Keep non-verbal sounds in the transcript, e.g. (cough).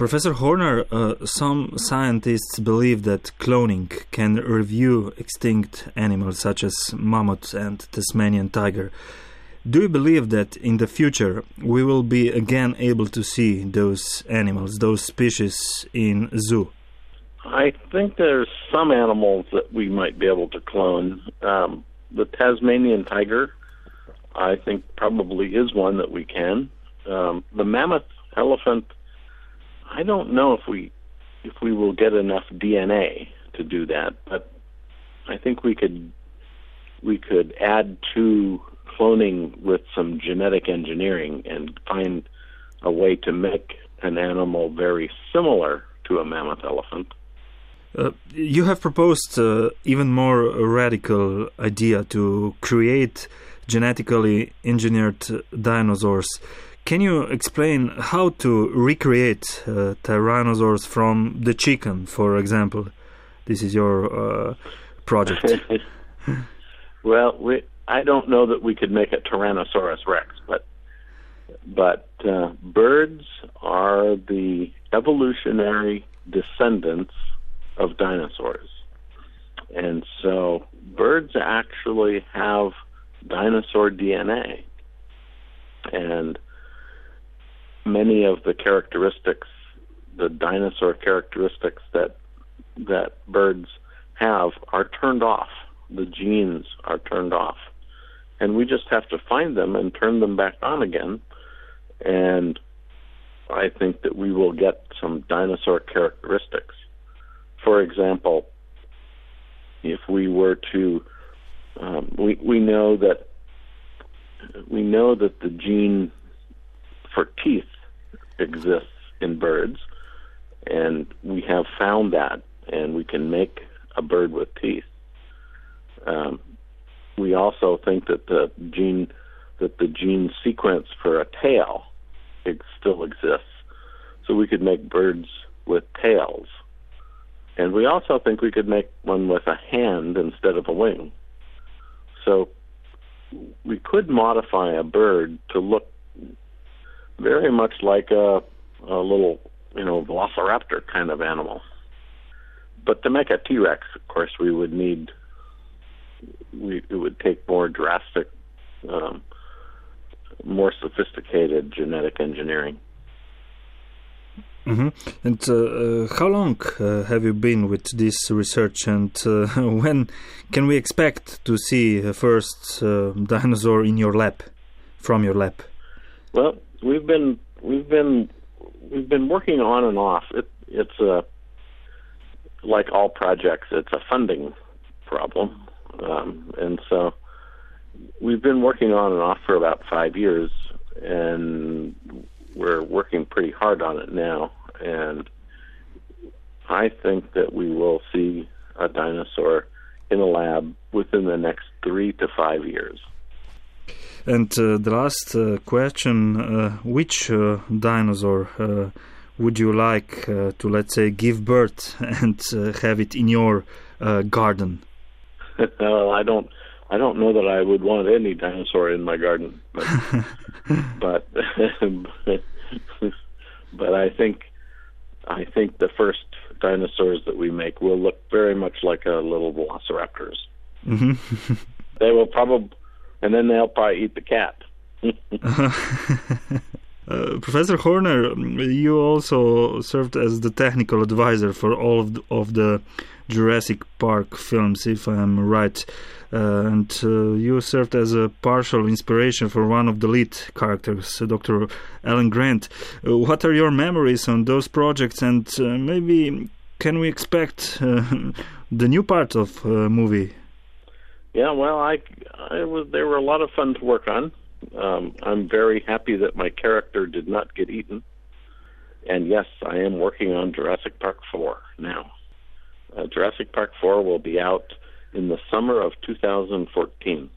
Professor Horner, uh, some scientists believe that cloning can review extinct animals such as mammoth and Tasmanian tiger. Do you believe that in the future we will be again able to see those animals, those species in zoo? I think there's some animals that we might be able to clone. Um, the Tasmanian tiger, I think, probably is one that we can. Um, the mammoth elephant, I don't know if we if we will get enough DNA to do that, but I think we could we could add to cloning with some genetic engineering and find a way to make an animal very similar to a mammoth elephant. Uh, you have proposed uh, even more radical idea to create genetically engineered dinosaurs. Can you explain how to recreate uh, from the chicken, for example? This is your uh, project. (laughs) well, we, I don't know that we could make a Tyrannosaurus rex, but but uh, birds are the evolutionary descendants of dinosaurs, and so birds actually have dinosaur DNA, and many of the characteristics, the dinosaur characteristics that that birds have, are turned off. The genes are turned off and we just have to find them and turn them back on again. And I think that we will get some dinosaur characteristics. For example, if we were to, um, we we know that we know that the gene for teeth exists in birds, and we have found that, and we can make a bird with teeth. Um, we also think that the gene that the gene sequence for a tail it still exists. So we could make birds with tails. And we also think we could make one with a hand instead of a wing. So we could modify a bird to look very much like a, a little, you know, velociraptor kind of animal. But to make a T Rex, of course, we would need we it would take more drastic, um, more sophisticated genetic engineering. Mm-hmm. And uh, uh, how long uh, have you been with this research, and uh, (laughs) when can we expect to see a first uh, dinosaur in your lab, from your lab? Well, we've been we've been we've been working on and off. It, it's a like all projects, it's a funding problem. Um, and so we've been working on and off for about five years, and we're working pretty hard on it now. And I think that we will see a dinosaur in a lab within the next three to five years. And uh, the last uh, question uh, which uh, dinosaur uh, would you like uh, to, let's say, give birth (laughs) and have it in your garden? (laughs) well, I don't. I don't know that I would want any dinosaur in my garden, but (laughs) but but I think I think the first dinosaurs that we make will look very much like a little velociraptors. Mm-hmm. they will probably, and then they'll probably eat the cat. Uh, (laughs) Professor Horner, you also served as the technical advisor for all of the, of the Jurassic Park films, if I'm right. Uh, and uh, you served as a partial inspiration for one of the lead characters, uh, Dr. Alan Grant. Uh, what are your memories on those projects, and uh, maybe can we expect (laughs) the new part of movie? Yeah, well, I, I was. They were a lot of fun to work on. Um, I'm very happy that my character did not get eaten. And yes, I am working on Jurassic Park 4 now. Uh, Jurassic Park 4 will be out in the summer of 2014.